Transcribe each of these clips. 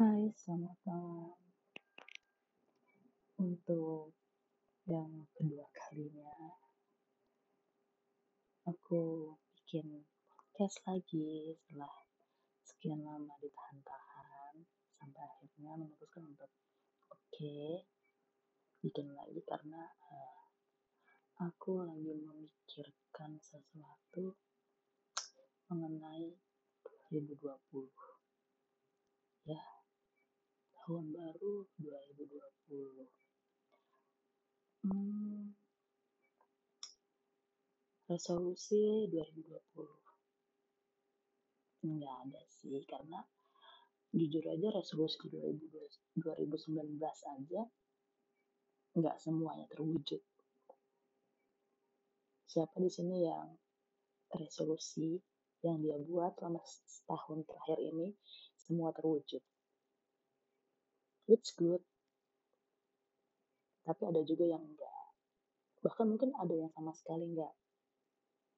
Hai, selamat malam. Untuk yang kedua kalinya, aku bikin podcast lagi setelah sekian lama ditahan-tahan sampai akhirnya memutuskan untuk oke okay, bikin lagi karena uh, aku lagi memikirkan sesuatu mengenai 2020 ya tahun baru 2020 hmm, resolusi 2020 nggak ada sih karena jujur aja resolusi 2019 aja nggak semuanya terwujud. Siapa di sini yang resolusi yang dia buat selama setahun terakhir ini semua terwujud. It's good. Tapi ada juga yang enggak. Bahkan mungkin ada yang sama sekali enggak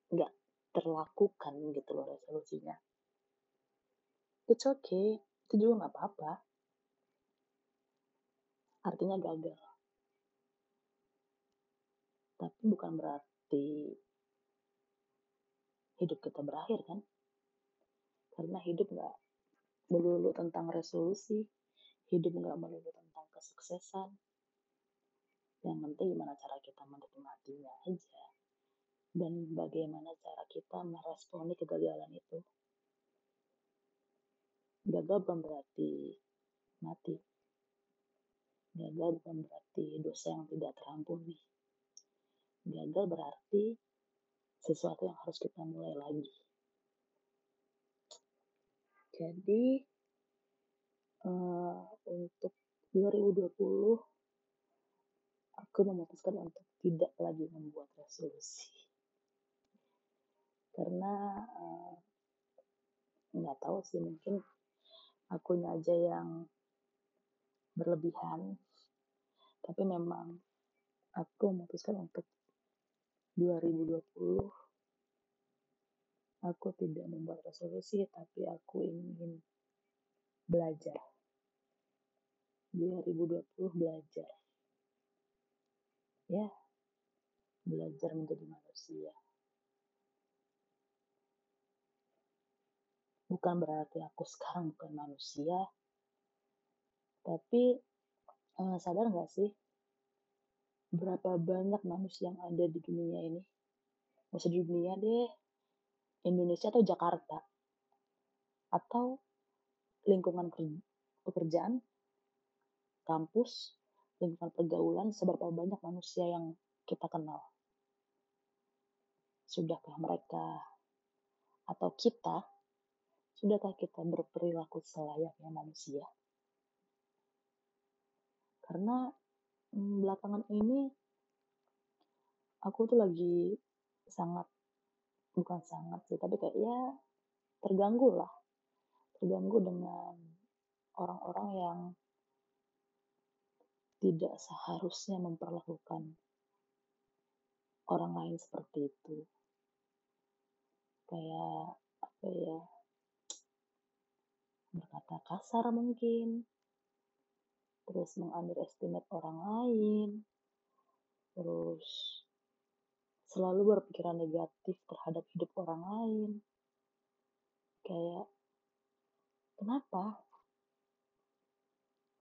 enggak terlakukan gitu loh resolusinya. It's okay. Itu juga nggak apa-apa. Artinya gagal. Tapi bukan berarti hidup kita berakhir kan karena hidup nggak melulu tentang resolusi hidup nggak melulu tentang kesuksesan. Yang penting gimana cara kita menikmatinya aja. Dan bagaimana cara kita meresponi kegagalan itu. Gagal bukan berarti mati. Gagal bukan berarti dosa yang tidak terampuni. Gagal berarti sesuatu yang harus kita mulai lagi. Jadi uh, untuk 2020 aku memutuskan untuk tidak lagi membuat resolusi. Karena uh, nggak tahu sih mungkin akunya aja yang berlebihan. Tapi memang aku memutuskan untuk 2020 aku tidak membuat resolusi tapi aku ingin belajar 2020 belajar. Ya belajar menjadi manusia. Bukan berarti aku sekarang bukan manusia tapi eh, sadar nggak sih? Berapa banyak manusia yang ada di dunia ini? Usah di dunia deh Indonesia atau Jakarta? Atau lingkungan pekerjaan kampus lingkungan pergaulan seberapa banyak manusia yang kita kenal. Sudahkah mereka atau kita sudahkah kita berperilaku selayaknya manusia? Karena Hmm, belakangan ini aku tuh lagi sangat bukan sangat sih tapi kayak ya terganggu lah. Terganggu dengan orang-orang yang tidak seharusnya memperlakukan orang lain seperti itu kayak apa ya berkata kasar mungkin terus mengunderestimate orang lain, terus selalu berpikiran negatif terhadap hidup orang lain. Kayak, kenapa?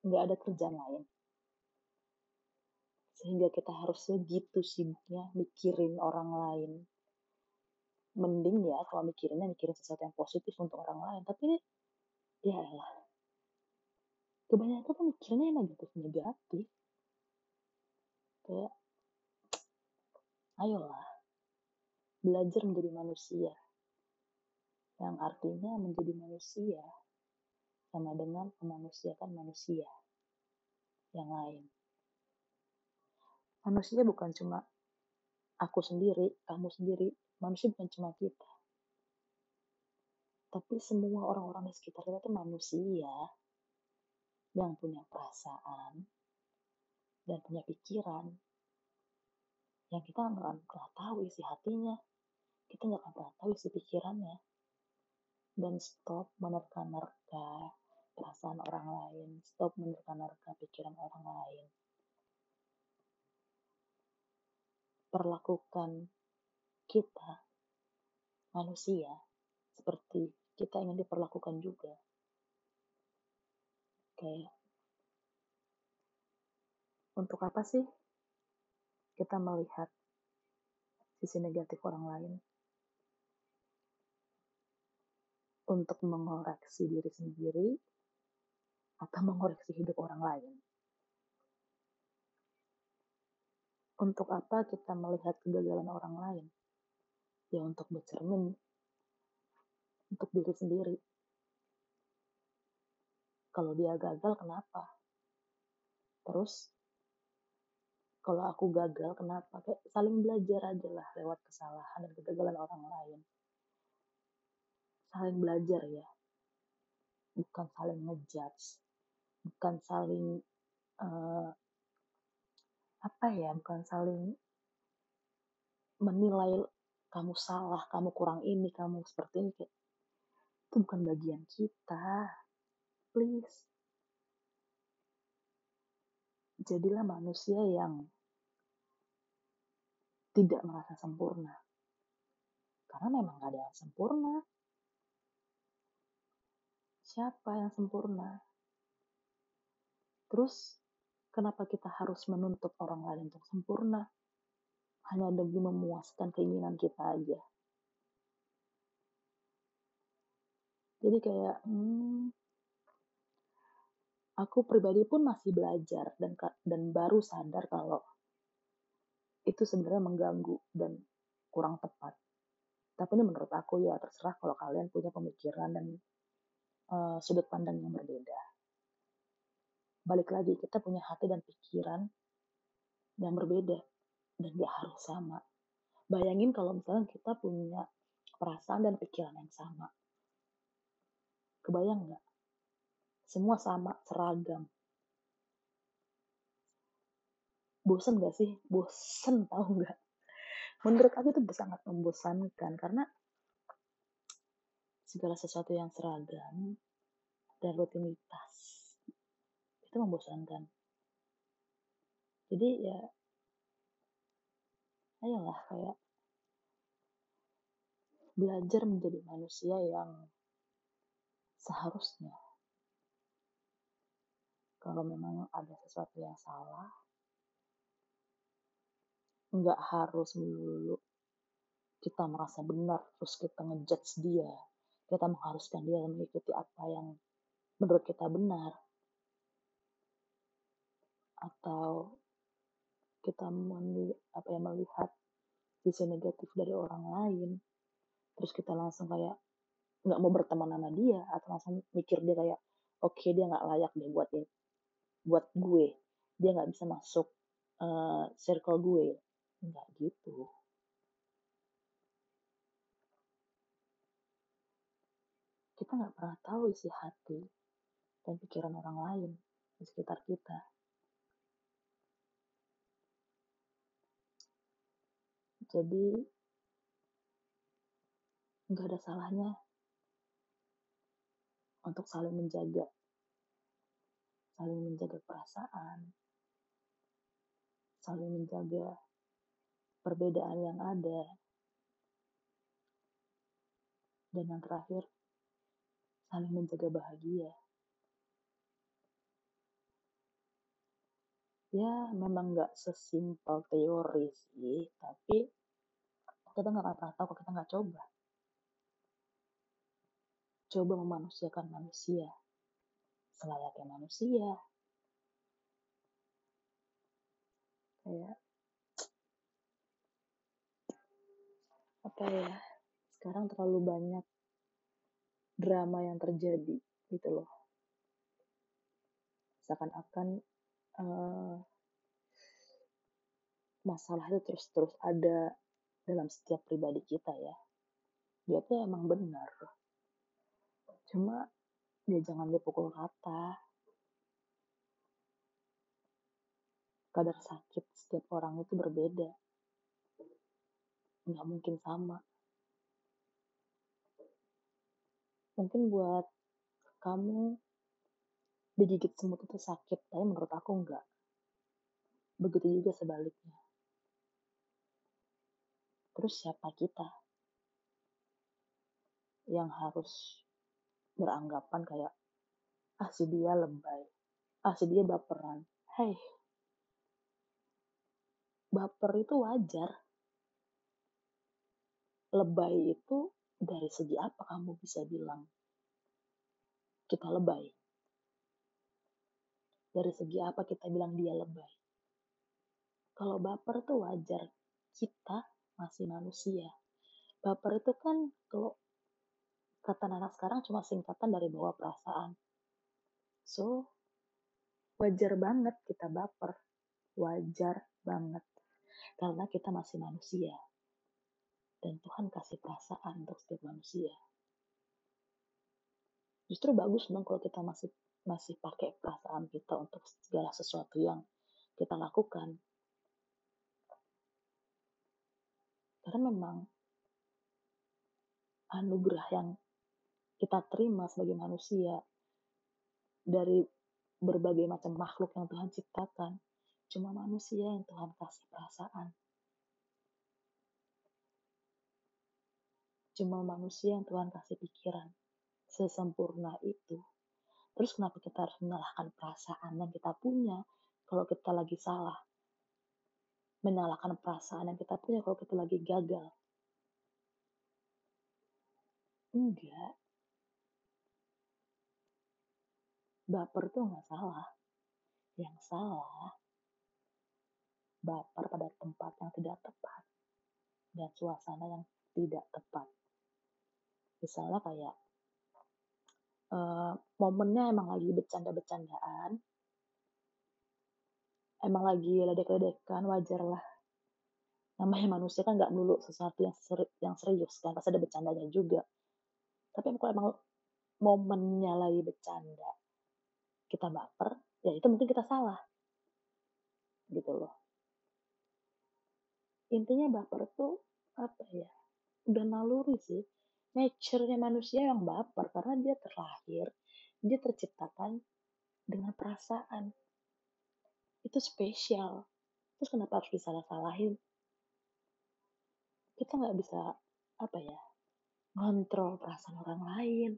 Nggak ada kerjaan lain. Sehingga kita harus segitu sibuknya mikirin orang lain. Mending ya kalau mikirinnya mikirin sesuatu yang positif untuk orang lain. Tapi ya lah kebanyakan kan mikirnya yang negatif-negatif kayak ayolah belajar menjadi manusia yang artinya menjadi manusia sama dengan memanusiakan manusia yang lain manusia bukan cuma aku sendiri kamu sendiri. Manusia bukan cuma kita. Tapi semua orang-orang di sekitar kita itu manusia yang punya perasaan dan punya pikiran yang kita nggak akan pernah tahu isi hatinya. Kita nggak akan pernah tahu isi pikirannya. Dan stop menerka-nerka perasaan orang lain, stop menerka-nerka pikiran orang lain. Perlakukan kita, manusia, seperti kita ingin diperlakukan juga. Kayak, untuk apa sih kita melihat sisi negatif orang lain? Untuk mengoreksi diri sendiri atau mengoreksi hidup orang lain? Untuk apa kita melihat kegagalan orang lain? Ya untuk bercermin untuk diri sendiri. Kalau dia gagal, kenapa? Terus, kalau aku gagal, kenapa? Kayak saling belajar aja lah lewat kesalahan dan kegagalan orang lain. Saling belajar ya. Bukan saling ngejudge. Bukan saling uh, apa ya bukan saling menilai kamu salah kamu kurang ini kamu seperti ini kayak itu bukan bagian kita please. Jadilah manusia yang tidak merasa sempurna. Karena memang gak ada yang sempurna. Siapa yang sempurna? Terus Kenapa kita harus menuntut orang lain untuk sempurna? Hanya demi memuaskan keinginan kita aja. Jadi kayak, hmm, aku pribadi pun masih belajar dan dan baru sadar kalau itu sebenarnya mengganggu dan kurang tepat. Tapi ini menurut aku ya terserah kalau kalian punya pemikiran dan uh, sudut pandang yang berbeda balik lagi kita punya hati dan pikiran yang berbeda dan gak harus sama. Bayangin kalau misalnya kita punya perasaan dan pikiran yang sama. Kebayang nggak? Semua sama, seragam. Bosen gak sih? Bosen tau nggak? Menurut aku itu sangat membosankan karena segala sesuatu yang seragam dan rutinitas itu membosankan. Jadi ya ayolah kayak belajar menjadi manusia yang seharusnya. Kalau memang ada sesuatu yang salah nggak harus melulu kita merasa benar terus kita ngejudge dia. Kita mengharuskan dia mengikuti apa yang menurut kita benar atau kita apa ya melihat sisi negatif dari orang lain terus kita langsung kayak nggak mau berteman sama dia atau langsung mikir dia kayak oke okay, dia nggak layak deh buat ya, buat gue. Dia nggak bisa masuk uh, circle gue. Nggak gitu. Kita nggak pernah tahu isi hati dan pikiran orang lain di sekitar kita Jadi nggak ada salahnya untuk saling menjaga, saling menjaga perasaan, saling menjaga perbedaan yang ada, dan yang terakhir saling menjaga bahagia. Ya, memang nggak sesimpel teori sih, tapi kita nggak pernah tahu kalau kita nggak coba. Coba memanusiakan manusia selayaknya manusia. Kayak apa ya? Sekarang terlalu banyak drama yang terjadi gitu loh. Seakan-akan uh, masalah itu terus-terus ada dalam setiap pribadi kita ya. Dia tuh emang benar. Cuma dia jangan dipukul rata. Kadar sakit setiap orang itu berbeda. Nggak mungkin sama. Mungkin buat kamu Digigit semut itu sakit, tapi menurut aku enggak. Begitu juga sebaliknya. Terus siapa kita yang harus beranggapan kayak, ah si dia lebay, ah si dia baperan. Hei, baper itu wajar. Lebay itu dari segi apa kamu bisa bilang kita lebay? Dari segi apa kita bilang dia lebay? Kalau baper itu wajar, kita masih manusia. Baper itu kan kalau kata anak sekarang cuma singkatan dari bawah perasaan. So, wajar banget kita baper. Wajar banget. Karena kita masih manusia. Dan Tuhan kasih perasaan untuk setiap manusia. Justru bagus dong kalau kita masih masih pakai perasaan kita untuk segala sesuatu yang kita lakukan. Karena memang anugerah yang kita terima sebagai manusia dari berbagai macam makhluk yang Tuhan ciptakan, cuma manusia yang Tuhan kasih perasaan. Cuma manusia yang Tuhan kasih pikiran. Sesempurna itu. Terus kenapa kita harus menyalahkan perasaan yang kita punya kalau kita lagi salah? Menyalahkan perasaan yang kita punya kalau kita lagi gagal? Enggak. Baper tuh nggak salah. Yang salah, baper pada tempat yang tidak tepat dan suasana yang tidak tepat misalnya kayak uh, momennya emang lagi bercanda-bercandaan emang lagi ledek-ledekan wajar lah. Namanya manusia kan nggak melulu sesuatu yang seri, yang serius kan pasti ada bercandanya juga. Tapi kalau emang momennya lagi bercanda kita baper ya itu mungkin kita salah. Gitu loh. Intinya baper tuh apa ya? Udah naluri sih. Nature-nya manusia yang baper karena dia terlahir, dia terciptakan dengan perasaan. Itu spesial. Terus kenapa harus disalah-salahin? Kita nggak bisa, apa ya, ngontrol perasaan orang lain.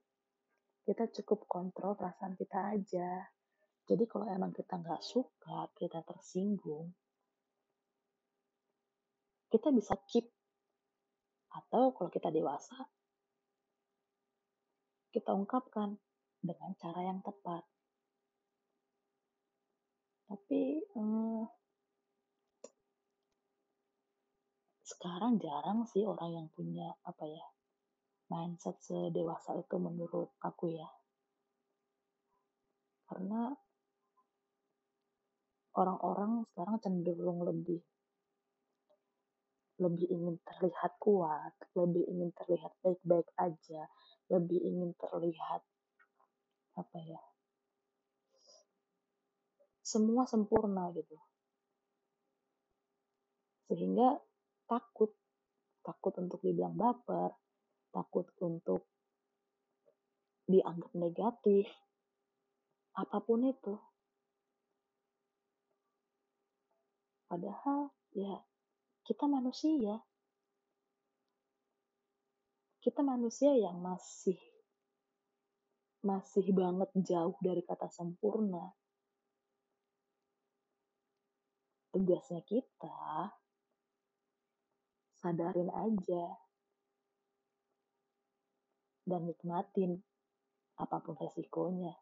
Kita cukup kontrol perasaan kita aja. Jadi kalau emang kita nggak suka, kita tersinggung, kita bisa keep. Atau kalau kita dewasa, kita ungkapkan dengan cara yang tepat. Tapi hmm, sekarang jarang sih orang yang punya apa ya mindset sedewasa itu menurut aku ya. Karena orang-orang sekarang cenderung lebih lebih ingin terlihat kuat, lebih ingin terlihat baik-baik aja, lebih ingin terlihat apa ya semua sempurna gitu. Sehingga takut. Takut untuk dibilang baper takut untuk dianggap negatif apa pun itu. Padahal ya kita manusia. Kita manusia yang masih masih banget jauh dari kata sempurna. Tugasnya kita sadarin aja dan nikmatin apa pun resikonya.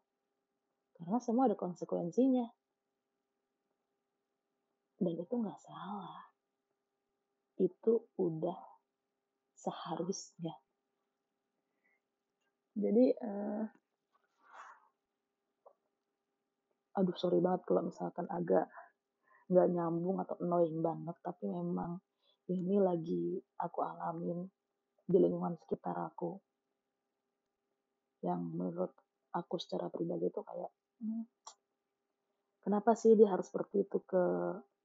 Karena semua ada konsekuensinya. Dan itu nggak salah. Itu udah seharusnya jadi uh, aduh sorry banget kalau misalkan agak nggak nyambung atau annoying banget tapi memang ini lagi aku alamin di lingkungan sekitar aku. Yang menurut aku secara pribadi itu kayak hmm, kenapa sih dia harus seperti itu ke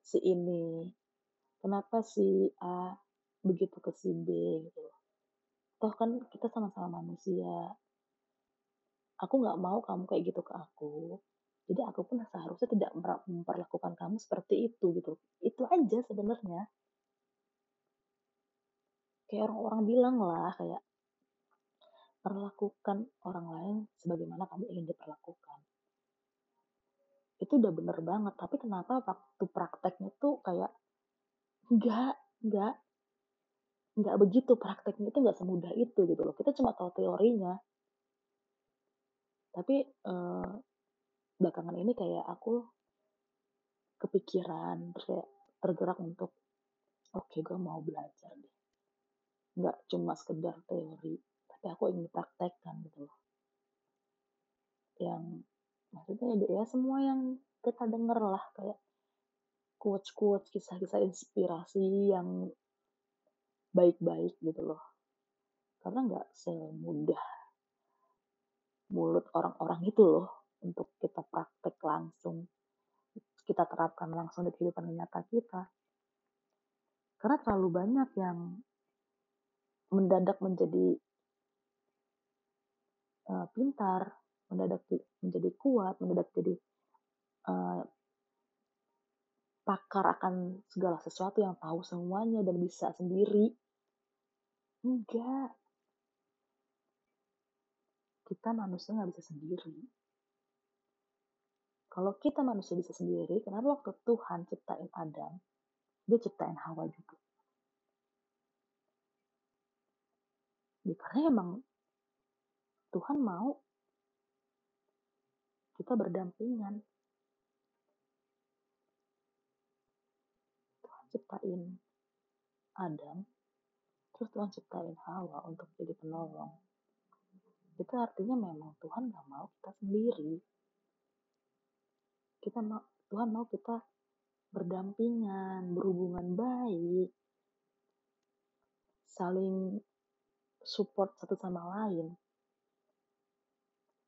si ini? Kenapa si A begitu ke si B? Gitu toh kan kita sama-sama manusia. Aku nggak mau kamu kayak gitu ke aku. Jadi aku pun seharusnya tidak memperlakukan kamu seperti itu gitu. Itu aja sebenarnya. Kayak orang-orang bilang lah kayak perlakukan orang lain sebagaimana kamu ingin diperlakukan. Itu udah bener banget, tapi kenapa waktu prakteknya tuh kayak enggak, enggak, enggak begitu prakteknya itu enggak semudah itu gitu loh. Kita cuma tahu teorinya. Tapi uh, belakangan ini kayak aku kepikiran terus kayak tergerak untuk oke okay, gue mau belajar deh. Nggak cuma sekedar teori tapi aku ingin praktekkan gitu loh. Yang maksudnya ya semua yang kita denger lah kayak quotes-quotes kisah-kisah inspirasi yang baik-baik gitu loh. Karena nggak semudah mulut orang-orang itu loh untuk kita praktek langsung kita terapkan langsung di kehidupan nyata kita karena terlalu banyak yang mendadak menjadi uh, pintar, mendadak menjadi kuat, mendadak jadi uh, pakar akan segala sesuatu yang tahu semuanya dan bisa sendiri. Enggak. Kita manusia nggak bisa sendiri. Kalau kita manusia bisa sendiri, kenapa waktu Tuhan ciptain Adam, dia ciptain Hawa juga? ya karena emang Tuhan mau kita berdampingan. Tuhan ciptain Adam terus Tuhan ciptain Hawa untuk jadi penolong. Itu artinya memang Tuhan gak mau kita sendiri kita mau Tuhan mau kita berdampingan berhubungan baik saling support satu sama lain.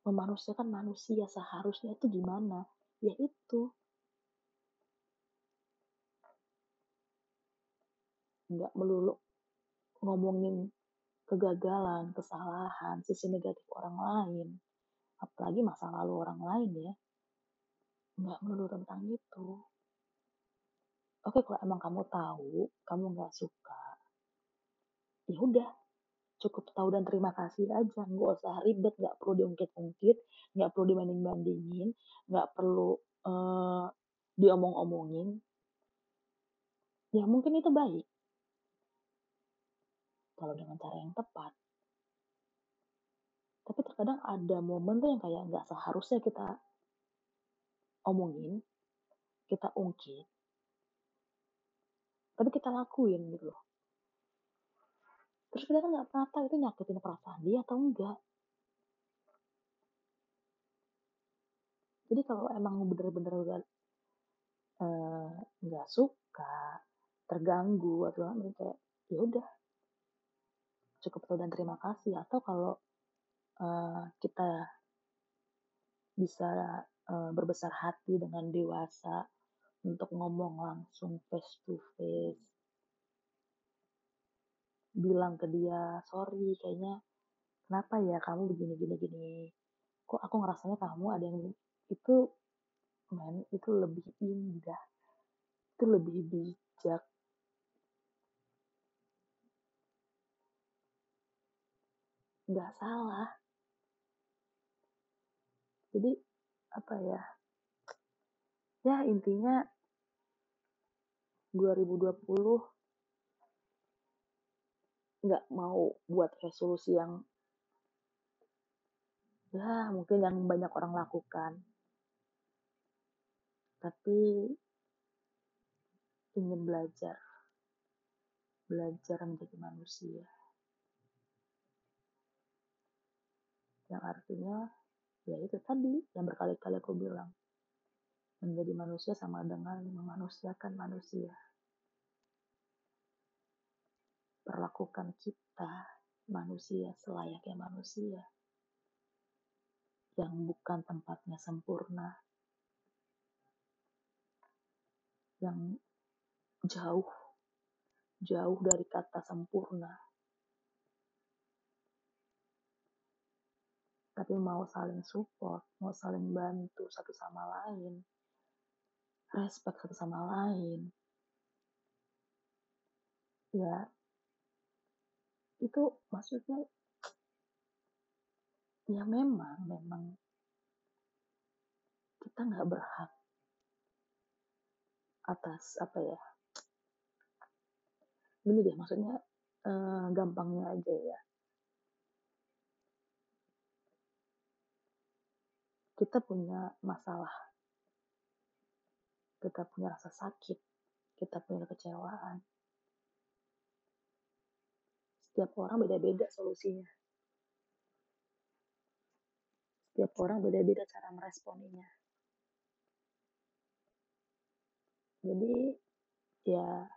Memanusiakan manusia seharusnya itu gimana? Ya itu. Nggak melulu ngomongin kegagalan, kesalahan, sisi negatif orang lain. Apalagi masa lalu orang lain ya. Nggak melulu tentang itu. Oke, kalau emang kamu tahu, kamu nggak suka, ya udah. Cukup tahu dan terima kasih aja. Nggak usah ribet nggak perlu diungkit-ungkit nggak perlu dibanding-bandingin nggak perlu uh, diomong-omongin. Ya mungkin itu baik. Kalau dengan cara yang tepat. Tapi terkadang ada momen tuh yang kayak nggak seharusnya kita omongin kita ungkit. Tapi kita lakuin gitu loh. Terus kita kan nggak pernah tahu itu nyakitin perasaan dia atau enggak. Jadi kalau emang bener-bener eh, uh, suka terganggu atau apa kayak ya udah cukup tahu dan terima kasih. Atau kalau uh, kita bisa uh, berbesar hati dengan dewasa untuk ngomong langsung face to face. Bilang ke dia sorry kayaknya kenapa ya kamu begini gini gini? Kok aku ngerasanya kamu ada yang itu men itu lebih indah itu lebih bijak. Nggak salah. Jadi apa ya ya intinya 2020 nggak mau buat resolusi yang ya mungkin yang banyak orang lakukan. Tapi ingin belajar belajar menjadi manusia. Yang artinya ya itu tadi yang berkali-kali aku bilang. Menjadi manusia sama dengan memanusiakan manusia. Perlakukan kita manusia selayaknya manusia yang bukan tempatnya sempurna. Yang jauh jauh dari kata sempurna tapi mau saling support, mau saling bantu satu sama lain, respect satu sama lain. Ya, itu maksudnya ya memang, memang kita nggak berhak atas apa ya gini deh maksudnya eh, gampangnya aja ya kita punya masalah, kita punya rasa sakit, kita punya kecewaan. Setiap orang beda-beda solusinya. Setiap orang beda-beda cara meresponinya. Jadi, ya,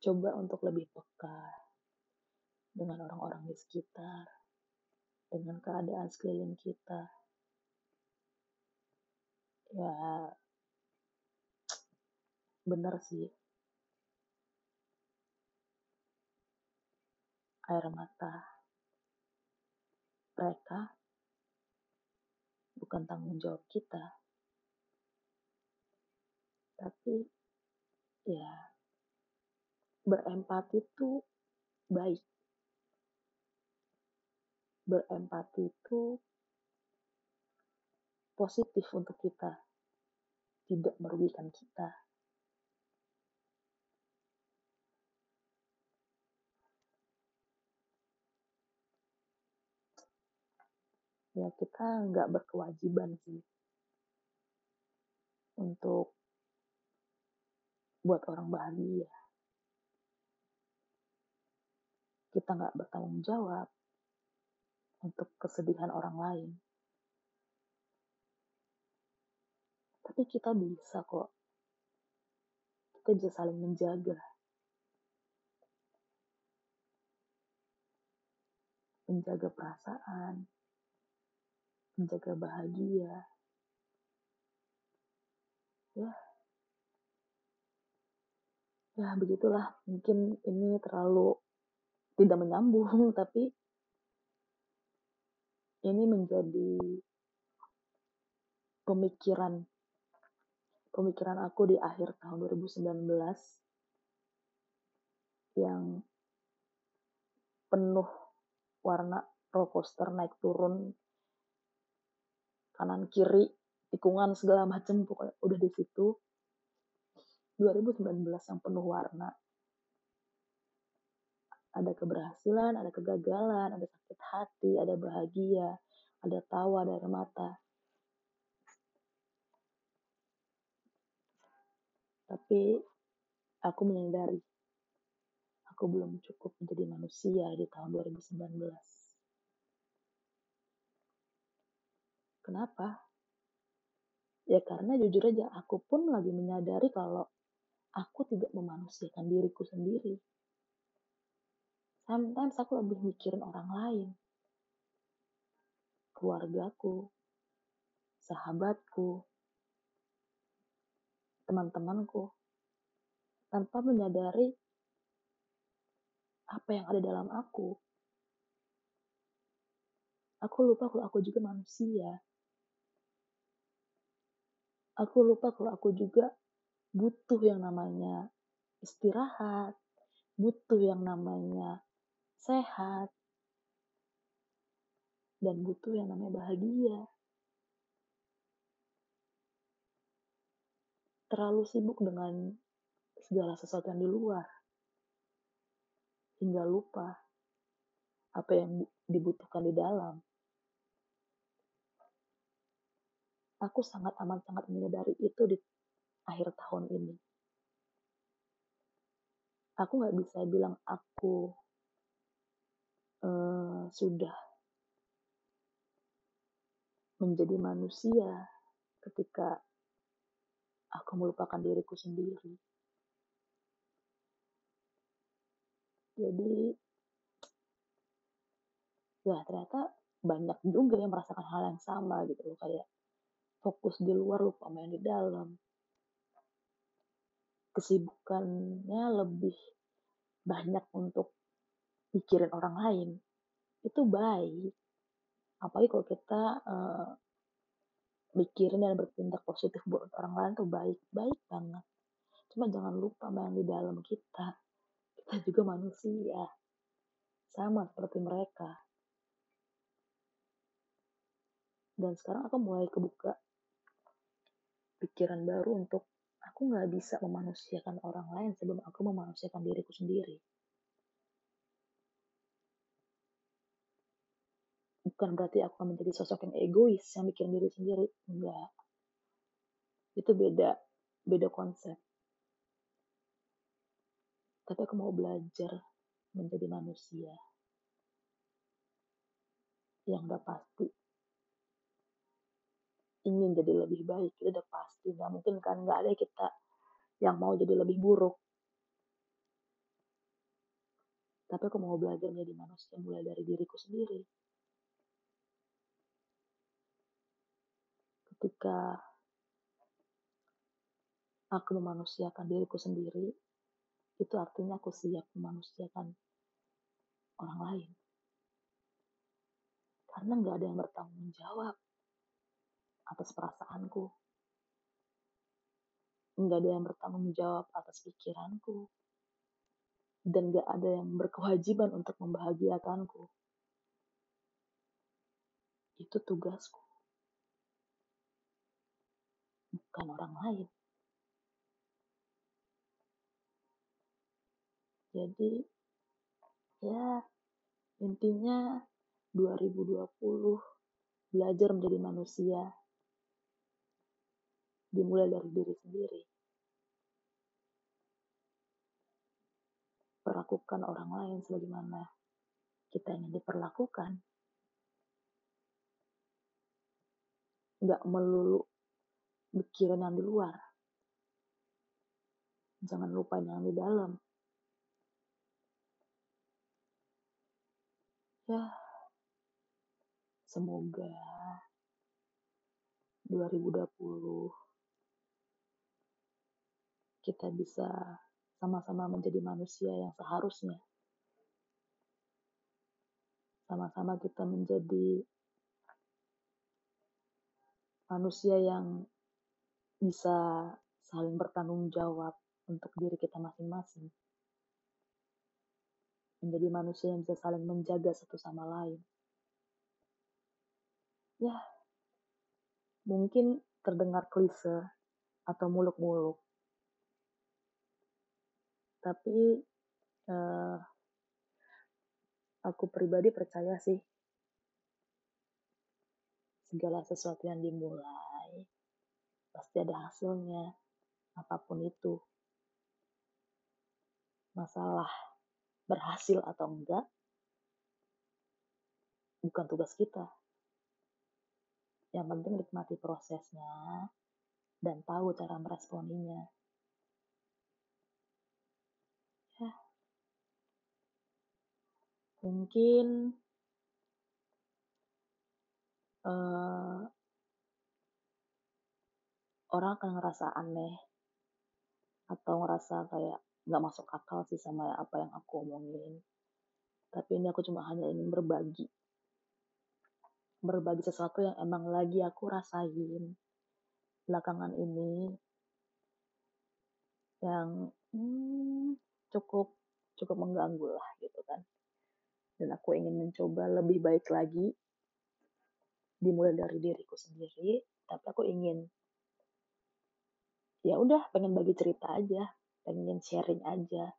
coba untuk lebih peka dengan orang-orang di sekitar, dengan keadaan sekeliling kita. Ya, benar sih. Air mata mereka bukan tanggung jawab kita. Tapi, ya, berempati itu baik berempati itu positif untuk kita, tidak merugikan kita. Ya kita nggak berkewajiban sih untuk buat orang bahagia. Kita nggak bertanggung jawab untuk kesedihan orang lain. Tapi kita bisa kok. Kita bisa saling menjaga. Menjaga perasaan. Menjaga bahagia. Ya. Ya, begitulah. Mungkin ini terlalu tidak menyambung, tapi ini menjadi pemikiran pemikiran aku di akhir tahun 2019 yang penuh warna roller coaster naik turun kanan kiri tikungan segala macam pokoknya udah di situ. 2019 yang penuh warna. Ada keberhasilan, ada kegagalan, ada sakit hati, ada bahagia, ada tawa, ada air mata. Tapi aku menyadari aku belum cukup menjadi manusia di tahun 2019. Kenapa? Ya karena jujur aja aku pun lagi menyadari kalau aku tidak memanusiakan diriku sendiri sometimes aku lebih mikirin orang lain. Keluargaku sahabatku teman-temanku tanpa menyadari apa yang ada dalam aku. Aku lupa kalau aku juga manusia. Aku lupa kalau aku juga butuh yang namanya istirahat butuh yang namanya sehat, dan butuh yang namanya bahagia. Terlalu sibuk dengan segala sesuatu yang di luar, hingga lupa apa yang dibutuhkan di dalam. Aku sangat amat sangat menyadari itu di akhir tahun ini. Aku nggak bisa bilang aku uh, sudah menjadi manusia ketika aku melupakan diriku sendiri. Jadi, ya ternyata banyak juga yang merasakan hal yang sama gitu loh kayak fokus di luar lupa main di dalam kesibukannya lebih banyak untuk mikirin orang lain, itu baik. Apalagi kalau kita uh, mikirin dan bertindak positif buat orang lain tuh baik, baik banget. Cuma jangan lupa yang di dalam kita. Kita juga manusia. Sama seperti mereka. Dan sekarang aku mulai kebuka pikiran baru untuk aku nggak bisa memanusiakan orang lain sebelum aku memanusiakan diriku sendiri. Bukan berarti aku akan menjadi sosok yang egois yang mikirin diri sendiri. Enggak. Itu beda beda konsep. Tapi aku mau belajar menjadi manusia yang udah pasti. Ingin jadi lebih baik itu udah pasti. Nggak mungkin kan nggak ada kita yang mau jadi lebih buruk. Tapi aku mau belajar menjadi manusia mulai dari diriku sendiri ketika aku memanusiakan diriku sendiri, itu artinya aku siap memanusiakan orang lain. Karena nggak ada yang bertanggung jawab atas perasaanku. Nggak ada yang bertanggung jawab atas pikiranku. Dan nggak ada yang berkewajiban untuk membahagiakanku. Itu tugasku. Bukan orang lain. Jadi ya intinya 2020 belajar menjadi manusia dimulai dari diri sendiri. Perlakukan orang lain sebagaimana kita ingin diperlakukan. Nggak melulu mikirin yang di luar. Jangan lupa yang di dalam. Ya, semoga 2020 kita bisa sama-sama menjadi manusia yang seharusnya. Sama-sama kita menjadi manusia yang bisa saling bertanggung jawab untuk diri kita masing-masing. Menjadi manusia yang bisa saling menjaga satu sama lain. Ya, mungkin terdengar klise atau muluk-muluk. Tapi uh, aku pribadi percaya sih segala sesuatu yang dimulai pasti ada hasilnya, apa pun itu. Masalah berhasil atau enggak, bukan tugas kita. Yang penting nikmati prosesnya dan tahu cara meresponinya. Ya. Mungkin uh, orang akan ngerasa aneh atau ngerasa kayak nggak masuk akal sih sama apa yang aku omongin. Tapi ini aku cuma hanya ingin berbagi. Berbagi sesuatu yang emang lagi aku rasain belakangan ini yang hmm, cukup cukup mengganggu lah gitu kan. Dan aku ingin mencoba lebih baik lagi dimulai dari diriku sendiri, tapi aku ingin ya udah pengen bagi cerita aja pengen sharing aja.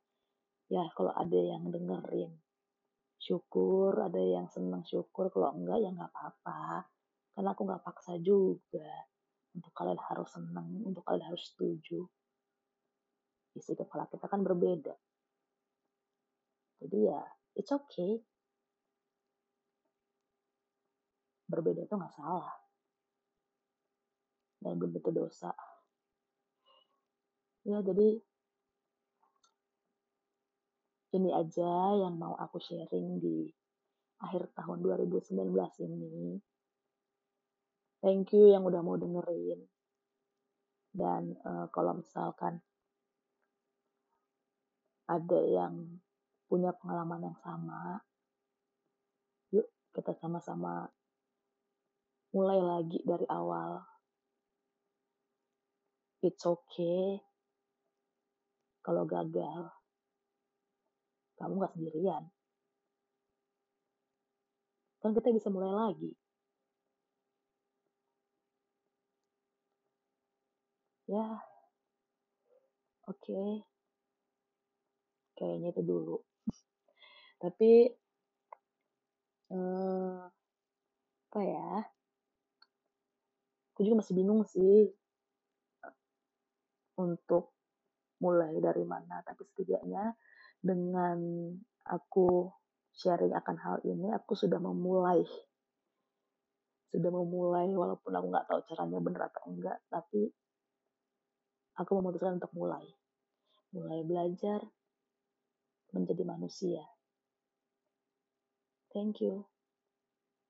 Ya kalau ada yang dengerin syukur ada yang senang syukur kalau enggak ya nggak apa-apa. Karena aku nggak paksa juga. Untuk kalian harus senang untuk kalian harus setuju. Isi kepala kita kan berbeda. Jadi ya it's okay. Berbeda itu nggak salah. Dan belum tentu dosa ya jadi ini aja yang mau aku sharing di akhir tahun 2019 ini thank you yang udah mau dengerin dan uh, kalau misalkan ada yang punya pengalaman yang sama. Yuk, kita sama-sama mulai lagi dari awal. It's okay kalau gagal. Kamu gak sendirian. Kan kita bisa mulai lagi. Ya, oke. Okay. Kayaknya itu dulu. Tapi, eh, apa ya? Aku juga masih bingung sih untuk mulai dari mana. Tapi setidaknya dengan aku sharing akan hal ini, aku sudah memulai. Sudah memulai, walaupun aku nggak tahu caranya benar atau enggak, tapi aku memutuskan untuk mulai. Mulai belajar menjadi manusia. Thank you.